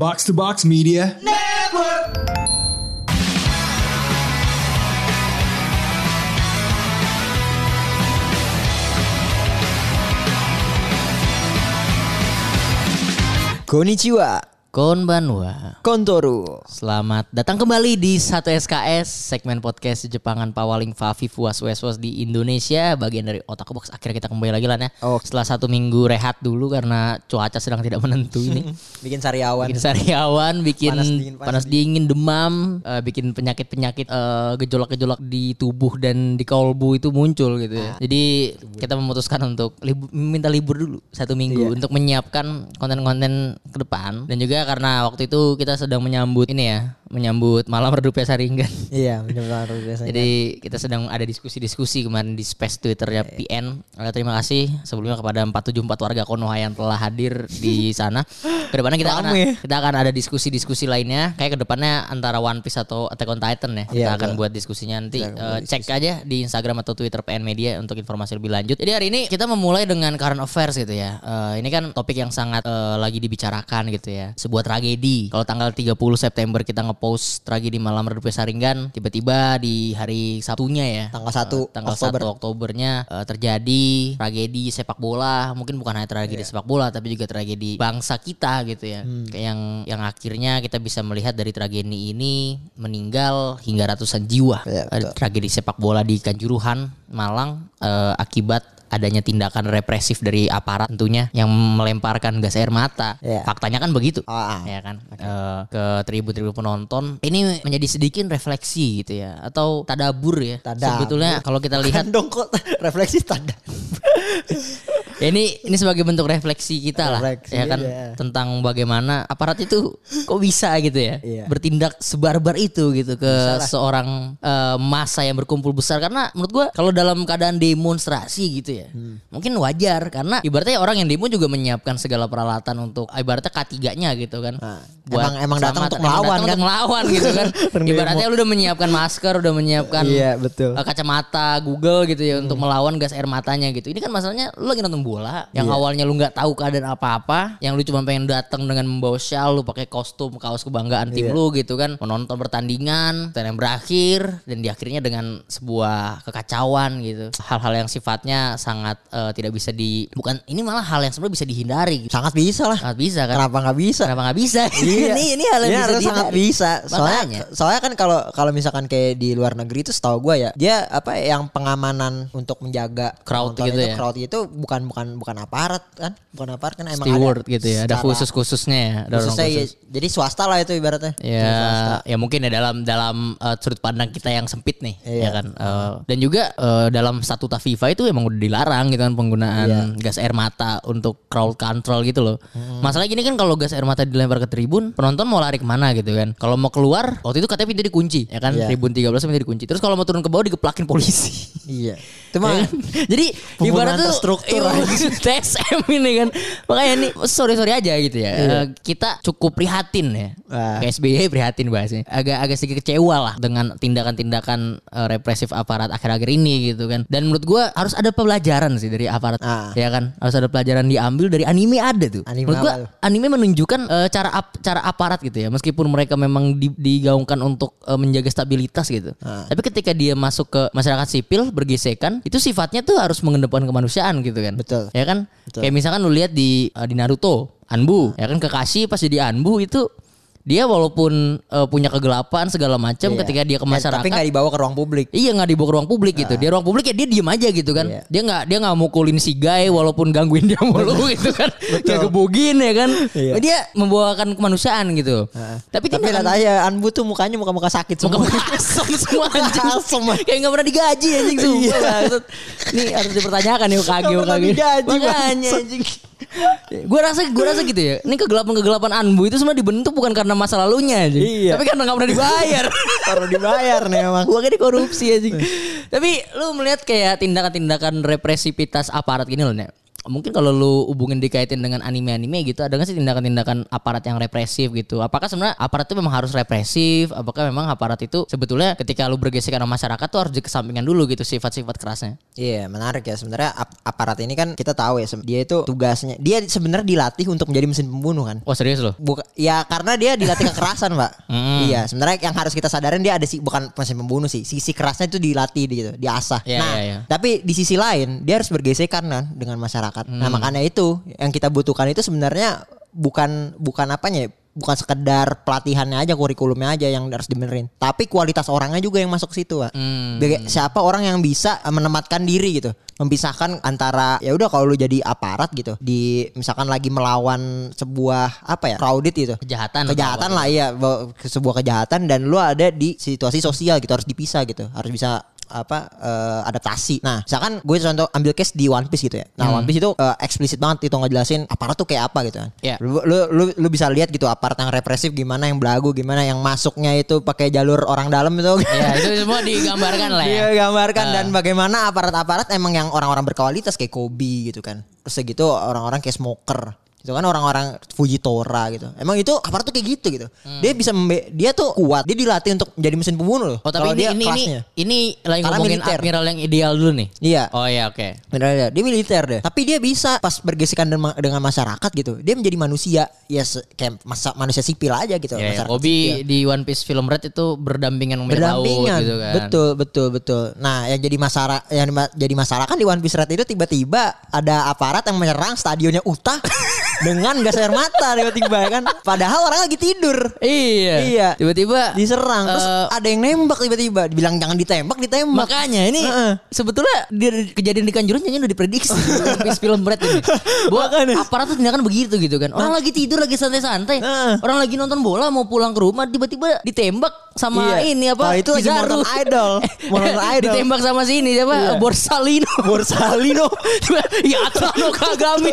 Box to Box Media. Konnichiwa, Konbanwa. Kontoru. Selamat datang kembali di satu SKS segmen podcast Jepangan pawaling Favi Fuas Weswas di Indonesia bagian dari Otak Box akhirnya kita kembali lagi lah ya. Oh. Setelah satu minggu rehat dulu karena cuaca sedang tidak menentu ini. Bikin sariawan. bikin sariawan, bikin Panas panas dingin, panas dingin, demam, eh, bikin penyakit-penyakit eh, gejolak-gejolak di tubuh dan di kolbu itu muncul gitu ya. Jadi kita memutuskan untuk libu- minta libur dulu satu minggu untuk menyiapkan konten-konten ke depan dan juga karena waktu itu kita sedang menyambut ini ya, menyambut malam redupnya Saringan. Iya, benar biasanya. Jadi kita sedang ada diskusi-diskusi kemarin di space Twitternya PN. Eh, terima kasih sebelumnya kepada 474 warga Konoha yang telah hadir di sana. Ke depannya kita akan kita akan ada diskusi-diskusi lainnya. Kayak ke depannya antara One Piece atau Attack on Titan ya. Kita Iya, akan betul. buat diskusinya nanti. Eh, cek aja di Instagram atau Twitter PN Media untuk informasi lebih lanjut. Jadi hari ini kita memulai dengan current affairs gitu ya. Eh, ini kan topik yang sangat eh, lagi dibicarakan gitu ya. Sebuah tragedi. Kalau tanggal 30 September kita ngepost tragedi malam redupnya Saringan, tiba-tiba di hari Sabtunya ya. Tanggal 1 Eh, tanggal Oktober. 1 Oktobernya eh, terjadi tragedi sepak bola. Mungkin bukan hanya Iya. tragedi sepak bola tapi juga tragedi bangsa kita gitu ya. Hmm. Kayak yang yang akhirnya kita bisa melihat dari tragedi ini meninggal hingga ratusan jiwa. Iya, Ada tragedi sepak bola di Kanjuruhan, Malang eh, akibat adanya tindakan represif dari aparat tentunya yang melemparkan gas air mata. Iya. Faktanya kan begitu. Ah, ah. Ya kan Eh, ke tribun-tribun penonton. Ini menjadi sedikit refleksi gitu ya atau tadabur ya. Tadabur. Sebetulnya kalau kita lihat dong kok refleksi tanda. Ya, ini ini sebagai bentuk refleksi kita lah Refleksi, ya kan iya. tentang bagaimana aparat itu kok bisa gitu ya Iya. bertindak sebarbar itu gitu ke seorang eh, massa yang berkumpul besar karena menurut gua kalau dalam keadaan demonstrasi gitu ya Hmm. mungkin wajar karena ibaratnya orang yang demo juga menyiapkan segala peralatan untuk ibaratnya K3-nya gitu kan Nah, emang- emang datang untuk melawan datang kan? untuk melawan gitu kan ibaratnya lu udah menyiapkan masker udah menyiapkan Iya, betul. eh, kacamata Google gitu ya Hmm. untuk melawan gas air matanya gitu. Ini kan masalahnya lu lagi nonton bola yang Iya. awalnya lu nggak tahu keadaan apa-apa, yang lu cuma pengen datang dengan membawa shawl, lu pakai kostum kaos kebanggaan tim Iya. lu gitu kan, menonton pertandingan dan yang berakhir dan diakhirinya dengan sebuah kekacauan gitu. Hal-hal yang sifatnya sangat eh, tidak bisa di bukan ini malah hal yang sebenarnya bisa dihindari gitu. Sangat bisa lah. Sangat bisa kan. Kenapa nggak bisa? Kenapa nggak bisa? Iya. ini ini hal yang Ini bisa sangat bisa. Soalnya Makanya. soalnya kan kalau kalau misalkan kayak di luar negeri itu setahu gue ya, dia apa yang pengamanan untuk menjaga Crowd gitu itu, ya? Crowd itu bukan bukan bukan aparat kan? Bukan aparat kan emang Steward ada gitu ya, ada khusus-khususnya ya, ada orang khususnya ya, khusus. jadi swasta lah itu ibaratnya. Ya, ya mungkin ya dalam dalam uh, sudut pandang kita yang sempit nih, Iya. ya kan. Uh, dan juga uh, dalam statuta FIFA itu emang udah dilarang gitu kan penggunaan Iya. gas air mata untuk crowd control gitu loh. Masalah gini kan kalau gas air mata dilempar ke tribun, penonton mau lari ke mana gitu kan. Kalau mau keluar, waktu itu katanya pintu dikunci, ya kan. Iya. Tribun 13 pintu dikunci. Terus kalau mau turun ke bawah digeplakin polisi. Iya. Ya kan? Jadi ibarat tuh terstruktur iya. TSM ini kan. Makanya ini sorry sorry aja gitu ya. Eh, kita cukup prihatin ya. Kayak SBY prihatin bahasnya. Agak agak sedikit kecewa lah dengan tindakan-tindakan eh, represif aparat akhir-akhir ini gitu kan. Dan menurut gua harus ada pelajaran sih dari aparat. Ah. Ya kan? Harus ada pelajaran diambil dari anime ada tuh. Anime menurut gua anime menunjukkan eh, cara ap- cara aparat gitu ya. Meskipun mereka memang di- digaungkan untuk eh, menjaga stabilitas gitu. Ah. Tapi ketika dia masuk ke masyarakat sipil bergesekan, itu sifatnya tuh harus mengedepankan kemanusiaan gitu kan. Betul. Ya kan? Betul. Kayak misalkan lu lihat di eh, di Naruto, Anbu, ya kan Kakashi pas jadi Anbu itu dia walaupun eh, punya kegelapan segala macam Iya. ketika dia ke Ya, masyarakat tapi nggak dibawa ke ruang publik. Iya nggak dibawa ke ruang publik gitu. Dia ruang publik ya dia diem aja gitu kan. Iya. Dia nggak dia nggak mukulin si guy walaupun gangguin dia mulu gitu kan. Kayak gebugin ya kan. Iya. Dia membawakan kemanusiaan gitu. Tapi Tapi tindakan- lihat aja Anbu tuh mukanya muka-muka sakit semua. Muka-muka asem semua anjing. Asem. Kayak gak pernah digaji anjing sumpah. Iya. Nih harus dipertanyakan nih UKG Nggak UKG. digaji, Makanya bangsat. anjing. Gue rasa gue rasa gitu ya. Ini kegelapan-kegelapan Anbu itu semua dibentuk bukan karena masa lalunya anjing. Iya. Tapi karena gak pernah dibayar. Baru dibayar nih emang. Gua kan korupsi anjing. Tapi lu melihat kayak tindakan-tindakan represivitas aparat gini loh, Nek. Mungkin kalau lu hubungin dikaitin dengan anime-anime gitu ada nggak sih tindakan-tindakan aparat yang represif gitu? Apakah sebenarnya aparat itu memang harus represif? Apakah memang aparat itu sebetulnya ketika lu bergesekan sama masyarakat tuh harus dikesampingkan dulu gitu sifat-sifat kerasnya? Iya menarik ya sebenarnya ap- aparat ini kan kita tahu ya dia itu tugasnya dia sebenarnya dilatih untuk menjadi mesin pembunuh kan. Wah serius loh? Buka, ya karena dia dilatih kekerasan pak. Iya sebenarnya yang harus kita sadarin dia ada sih bukan mesin pembunuh sih sisi kerasnya itu dilatih gitu diasah. Iya, nah iya, iya. tapi di sisi lain dia harus bergesekan kan dengan masyarakat. Nah makanya itu yang kita butuhkan itu sebenarnya bukan bukan apanya ya, bukan sekedar pelatihannya aja kurikulumnya aja yang harus dibenerin. Tapi kualitas orangnya juga yang masuk situ pak. Hmm. Siapa orang yang bisa menempatkan diri gitu memisahkan antara ya udah kalau lu jadi aparat gitu di misalkan lagi melawan sebuah apa ya crowded gitu. Kejahatan kejahatan lah iya bawa ke sebuah kejahatan dan lu ada di situasi sosial gitu harus dipisah gitu harus bisa apa eh, adaptasi. Nah, misalkan gue contoh ambil case di One Piece gitu ya. Nah, One Piece itu eh, eksplisit banget itu ngejelasin aparat tuh kayak apa gitu kan. Iya. Lu, lu, lu, lu bisa lihat gitu aparat yang represif gimana yang belagu gimana yang masuknya itu pakai jalur orang dalam itu. Ya itu semua digambarkan lah ya. Dia gambarkan dan bagaimana aparat-aparat emang yang orang-orang berkualitas kayak Kobe gitu kan. Terus segitu orang-orang kayak smoker. Itu kan orang-orang Fujitora gitu. Emang itu aparat tuh kayak gitu gitu. Dia bisa membe- dia tuh kuat. Dia dilatih untuk menjadi mesin pembunuh loh. Oh tapi ini dia ini, ini kelasnya. ini lagi Karena ngomongin militer. admiral yang ideal dulu nih. Iya. Oh iya oke. Benar ya, dia militer deh. Tapi dia bisa pas bergesekan dengan, dengan masyarakat gitu. Dia menjadi manusia ya se- kayak masa, manusia sipil aja gitu. Ya, ya. masyarakat Kobe sipil. di One Piece film Red itu berdampingan sama laut berdampingan gitu kan. betul betul betul nah yang jadi masalah yang di- jadi masalah kan di One Piece Red itu tiba-tiba ada aparat yang menyerang stadionnya Utah dengan gas air mata tiba-tiba kan padahal orang lagi tidur Iya. Iya. Tiba-tiba diserang terus eh, ada yang nembak tiba-tiba dibilang jangan ditembak ditembak Makanya ini Heeh. sebetulnya di, kejadian di Kanjuruhan kayaknya udah diprediksi film Red ini. Bahwa aparat tuh tindakan begitu gitu kan. Orang lagi tidur lagi santai-santai. Heeh. Orang lagi nonton bola mau pulang ke rumah tiba-tiba ditembak sama Iya. ini apa? Oh, itu lagi nonton Idol. Nonton Idol. ditembak sama si ini siapa? Iya. Borsalino. Borsalino ya Atano Kagami.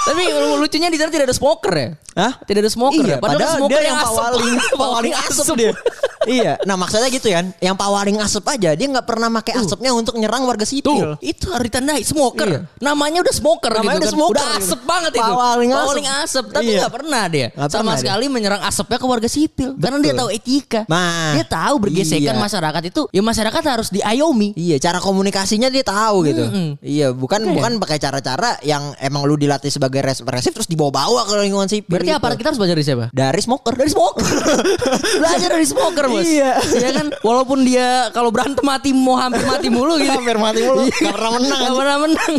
Tapi lucunya di sana tidak ada smoker ya? Hah? Tidak ada smoker iya, ya? Padahal, padahal smoker dia yang asap. pawaling pawaling asap dia. iya, nah maksudnya gitu kan, yang pawaling asap aja dia nggak pernah pakai asapnya untuk nyerang warga Tuh, sipil. itu harus ditandai smoker. Iya. Namanya udah smoker Namanya gitu udah kan. smoker udah gitu. asep banget itu. Pawaling. Pawaling asep. Tapi Iya. nggak pernah dia Nggak sama pernah dia. sekali menyerang asapnya ke warga sipil. Karena dia Betul. tahu etika. Nah, dia tahu bergesekan iya. masyarakat itu, ya masyarakat harus diayomi. Iya, cara komunikasinya dia tahu gitu. Mm-mm. Iya, bukan bukan pakai cara-cara yang emang lu dilatih sebagai represif terus dibawa-bawa ke lingkungan sipil. Berarti gitu. aparat kita harus belajar dari siapa? dari smoker. Dari smoker. Belajar dari smoker, Bos. Iya. Ya kan? Walaupun dia kalau berantem mati mau hampir mati mulu gitu. Hampir mati mulu. Iya. Nggak pernah menang. Nggak pernah menang.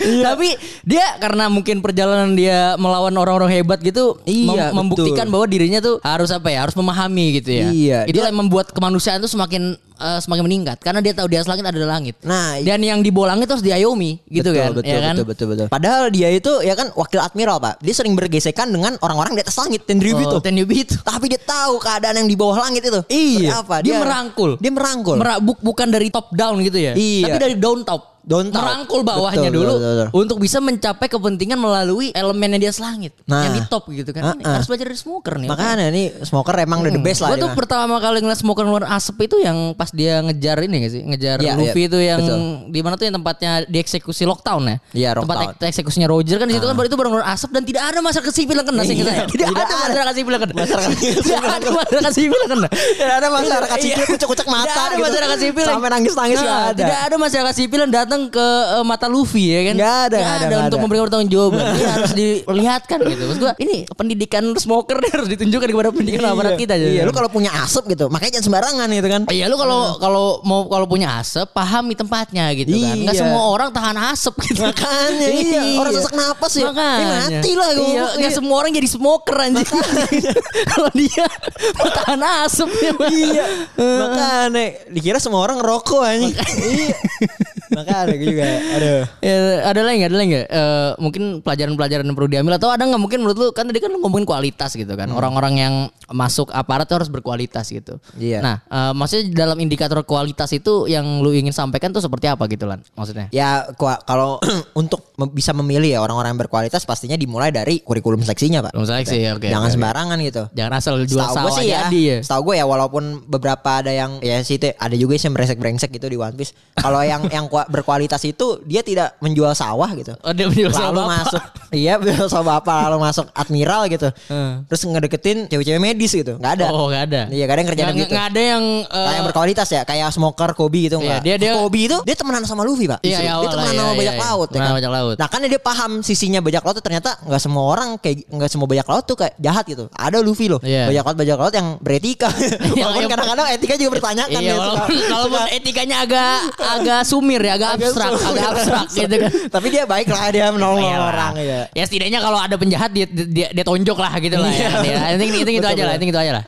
Tapi dia karena mungkin perjalanan dia melawan orang-orang hebat gitu Iya, mem- membuktikan betul. bahwa dirinya tuh harus apa ya? Harus memahami gitu ya. Iya, Itulah dia- yang membuat kemanusiaan tuh semakin eh, semakin meningkat karena dia tahu di atas langit ada langit. Nah, Dan yang di bawah langit harus diayomi gitu betul, kan. Betul, ya kan? betul, betul, betul. Padahal dia itu ya kan wakil admiral, Pak. Dia sering bergesekan dengan orang-orang di atas langit, Tenryubi Oh, itu. Tenryubi itu. Tapi dia tahu keadaan yang di bawah langit itu. Iya. Seperti apa? Dia merangkul. Dia merangkul. Mera- bu- bukan dari top down gitu ya. Iya. Tapi dari down top. Down top. Merangkul bawahnya Betul, dulu betul, betul. untuk bisa mencapai kepentingan melalui elemennya di atas langit. Nah. yang di top gitu kan. Ini Uh-uh. harus belajar dari smoker nih. Makanya nih smoker emang udah the best lah. Gue dia tuh pertama kali ngeliat smoker keluar asap itu yang pas dia ngejar ini gak sih? Ngejar Iya, Luffy iya, itu yang betul. di mana tuh yang tempatnya dieksekusi lockdown ya? Iya, Tempat lockdown. ek- eksekusinya Roger kan di situ kan baru itu baru keluar asap dan tidak ada masyarakat sipil yang kena sih Iya, Tidak, tidak ada ada. masyarakat sipil yang kena. Tidak ada masyarakat sipil yang kena. Tidak ada masyarakat Iya. sipil kucek-kucek mata Tidak ada gitu. masyarakat sipil yang- Sampai nangis-nangis Nah. Tidak ada masyarakat sipil yang datang ke eh, mata Luffy ya kan. Nggak ada, nggak ada, nggak untuk ada. memberikan pertanggung jawaban. Ini harus diperlihatkan gitu. Maksud gua ini pendidikan smoker harus ditunjukkan kepada pendidikan aparat kita. Iya, lu kalau punya asap gitu, makanya jangan sembarangan gitu kan. Iya lu kalau kalau mau kalau punya asap pahami tempatnya gitu kan. Enggak Iya. semua orang tahan asap gitu. Makanya, iya. Orang sesak napas ya. Makanya. Ini mati lah gua. Iya, enggak semua orang jadi smoker anjing. kalau dia tahan asap ya. Iya. Makanya dikira semua orang ngerokok anjing. Iya. Makanya gue juga. Aduh. Ya, ada lagi nggak? Ada lagi nggak? Eh, mungkin pelajaran-pelajaran yang perlu diambil atau ada nggak mungkin menurut lu kan tadi kan lu ngomongin kualitas gitu kan. Orang-orang yang masuk aparat tuh harus berkualitas gitu. Iya. Nah, eh, maksudnya dalam indikator kualitas itu yang lu ingin sampaikan tuh seperti apa gitu lan? Maksudnya? Ya kalau untuk bisa memilih ya orang-orang yang berkualitas pastinya dimulai dari kurikulum seleksinya pak. Belum seleksi ya, oke. Jangan oke. sembarangan gitu. Jangan asal jual Setahu gue sawah sih ya, jadi ya. setahu gue ya walaupun beberapa ada yang ya sih itu ada juga sih yang brengsek brengsek gitu di One Piece. Kalau yang yang kua- berkualitas berkualitas itu dia tidak menjual sawah gitu. Oh, dia menjual sawah lalu bapak. masuk iya menjual sawah bapak lalu masuk admiral gitu. Hmm. Terus ngedeketin cewek-cewek medis gitu. nggak ada. Oh, nggak ada. Iya, kadang kerjaan gitu. nggak ada yang eh, Kayak yang berkualitas ya, kayak smoker Kobe gitu Iya, enggak. dia- dia- Kobe itu dia temenan sama Luffy, Pak. Iya, iya, dia temenan lah, sama iya, bajak iya. laut ya Temenan kan. bajak laut. Nah, kan dia paham sisinya bajak laut tuh ternyata nggak semua orang kayak nggak semua bajak laut tuh kayak jahat gitu. Ada Luffy loh. Iya. Bajak laut bajak laut yang beretika. Walaupun yang- kadang-kadang etika juga bertanyakan Iya, ya, walaupun, walaupun etikanya agak agak sumir ya, agak abstrak, agak abstrak gitu kan. Tapi dia baik lah dia menolong Iyalah. orang ya. Ya setidaknya kalau ada penjahat dia dia, dia tonjok lah gitu lah ya. Iya. Intinya itu itu Betul, aja lah, itu aja lah.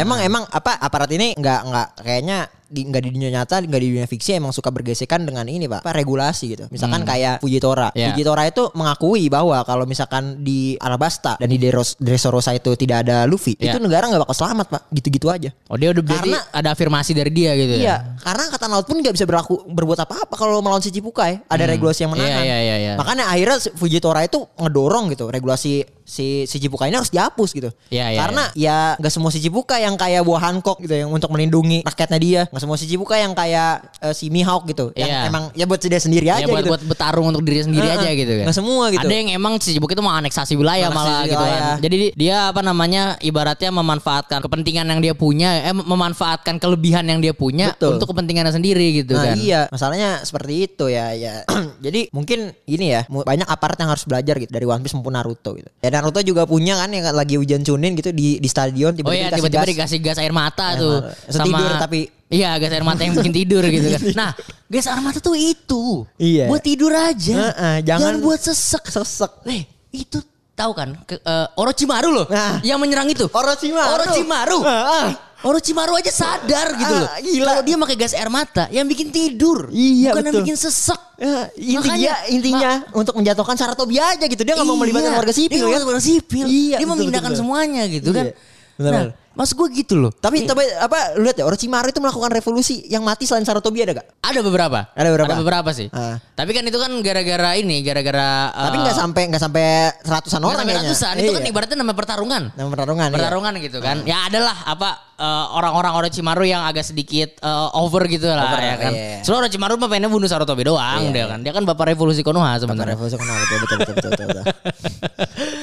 Emang emang apa aparat ini nggak nggak kayaknya di nggak di dunia nyata nggak di dunia fiksi emang suka bergesekan dengan ini pak regulasi gitu misalkan kayak Fujitora Ya. Fujitora itu mengakui bahwa kalau misalkan di Alabasta dan di Deros, Dressrosa itu tidak ada Luffy Ya. itu negara nggak bakal selamat pak gitu-gitu aja Oh dia udah berarti Karena- ada afirmasi dari dia gitu ya. Iya, karena angkatan laut pun nggak bisa berlaku berbuat apa-apa kalau melawan si Cipukai. Ada regulasi yang menahan. Iya, iya, iya, iya. Makanya akhirnya Fujitora itu ngedorong gitu regulasi si si Cipukai ini harus dihapus gitu. Iya, iya, karena ya nggak semua si Cipukai yang kayak buah Hancock gitu yang untuk melindungi rakyatnya dia. Nggak semua si Cipukai yang kayak eh, si Mihawk gitu. Yang Iya. emang ya buat dia sendiri aja Ya buat gitu. buat bertarung untuk diri sendiri Heeh. aja gitu kan. Nggak semua gitu. Ada yang emang si Cibuk itu mau aneksasi wilayah Aneksasi malah gitu wilayah. kan. Jadi dia apa namanya ibaratnya memanfaatkan kepentingan yang dia punya, eh memanfaatkan kelebihan yang dia punya Betul. untuk kepentingannya sendiri gitu Nah kan. iya masalahnya seperti itu ya ya jadi mungkin ini ya banyak aparat yang harus belajar gitu dari One Piece maupun Naruto gitu ya Naruto juga punya kan yang lagi hujan cunin gitu di di stadion Oh tiba-tiba iya dikasih tiba-tiba gas. dikasih gas air mata Air tuh mata. Setidur tapi- Iya gas air mata yang bikin tidur gitu kan. Nah gas air mata tuh itu. Iya. Buat tidur aja. Heeh, jangan- buat sesek. sesek Eh itu tahu kan ke, eh, Orochimaru loh Nah. yang menyerang itu. Orochimaru Orochimaru. Ah, ah. Orochimaru aja sadar gitu loh. Ah, gila. Kalau dia pakai gas air mata yang bikin tidur. Iya, Bukan yang betul. bikin sesek. Ya, intinya Makanya, intinya untuk menjatuhkan Saratobi aja gitu dia nggak mau melibatkan Iya, warga sipil dia ya mau warga sipil. Iya, dia betul, memindahkan betul, betul. semuanya gitu kan. Iya, benar, nah, mas gue gitu loh. tapi tapi apa lu lihat ya Orochimaru itu melakukan revolusi yang mati selain Saratobi ada gak? Ada beberapa. Ada beberapa? Ada beberapa sih. Ah. Tapi kan itu kan gara-gara ini, gara-gara Tapi eh, nggak sampai nggak sampai ratusan orang sampai kayaknya. ratusan. Itu kan Iya. ibaratnya namanya pertarungan. Nama pertarungan. iya. Pertarungan gitu kan. Ya adalah apa eh, orang-orang Orochimaru yang agak sedikit eh, over gitu lah Over, ya kan. iya. Soalnya Orochimaru mah pengennya bunuh Sarutobi doang Iya, dia iya. kan. Dia kan bapak revolusi Konoha Bapak sebenarnya. revolusi kenal betul betul betul betul. betul, betul.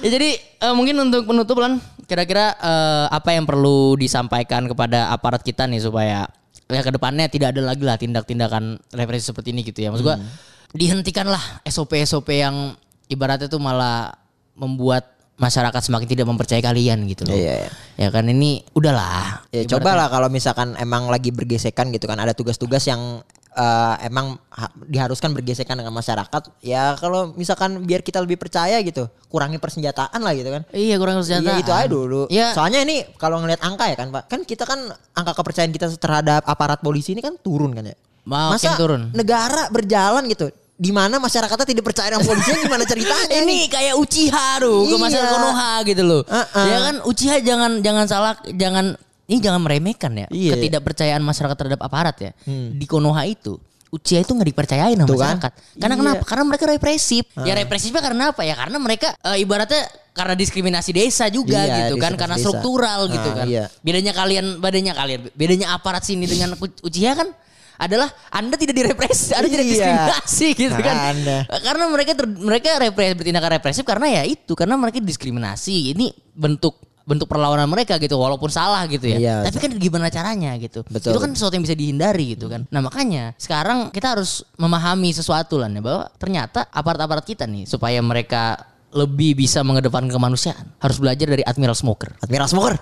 ya jadi eh, mungkin untuk penutup lan kira-kira eh, apa yang perlu disampaikan kepada aparat kita nih supaya ya ke depannya tidak ada lagi lah tindak-tindakan represi seperti ini gitu ya. Maksud gua Hmm. dihentikanlah SOP-SOP yang ibaratnya tuh malah membuat masyarakat semakin tidak mempercayai kalian gitu loh. Iya, iya. Ya kan ini udahlah. Ya cobalah kalau misalkan emang lagi bergesekan gitu kan ada tugas-tugas yang eh, emang ha- diharuskan bergesekan dengan masyarakat. Ya kalau misalkan biar kita lebih percaya gitu, kurangi persenjataan lah gitu kan. Iya kurang kesejahteraan. Iya itu aja dulu. Iya. Soalnya ini kalau ngelihat angka ya kan Pak, kan kita kan angka kepercayaan kita terhadap aparat polisi ini kan turun kan ya. Makin turun. negara berjalan gitu, di mana masyarakatnya tidak percaya dengan polisi gimana ceritanya ini kayak Uchiha tuh ke Iya. masyarakat Konoha gitu loh. Uh-uh. Ya kan Uchiha jangan jangan salah jangan ini jangan meremehkan ya Iya. ketidakpercayaan masyarakat terhadap aparat ya. Di Konoha itu Uchiha itu nggak dipercayain sama Tuh kan? masyarakat. Karena Iya. kenapa? Karena mereka represif. Ya represifnya karena apa? Ya karena mereka eh, ibaratnya karena diskriminasi desa juga Iya, gitu kan karena desa. struktural gitu Ah, kan. iya. Bedanya kalian bedanya kalian bedanya aparat sini dengan Uchiha kan adalah Anda tidak direpresi, Anda tidak Iya. diskriminasi gitu kan. Anda. Karena mereka ter- mereka repres, bertindakan represif karena ya itu karena mereka diskriminasi. Ini bentuk bentuk perlawanan mereka gitu walaupun salah gitu ya. Iya. Tapi kan gimana caranya gitu. Betul. Itu kan sesuatu yang bisa dihindari gitu kan. Nah, makanya sekarang kita harus memahami sesuatu lah ya bahwa ternyata aparat-aparat kita nih supaya mereka lebih bisa mengedepankan kemanusiaan harus belajar dari Admiral Smoker. Admiral Smoker.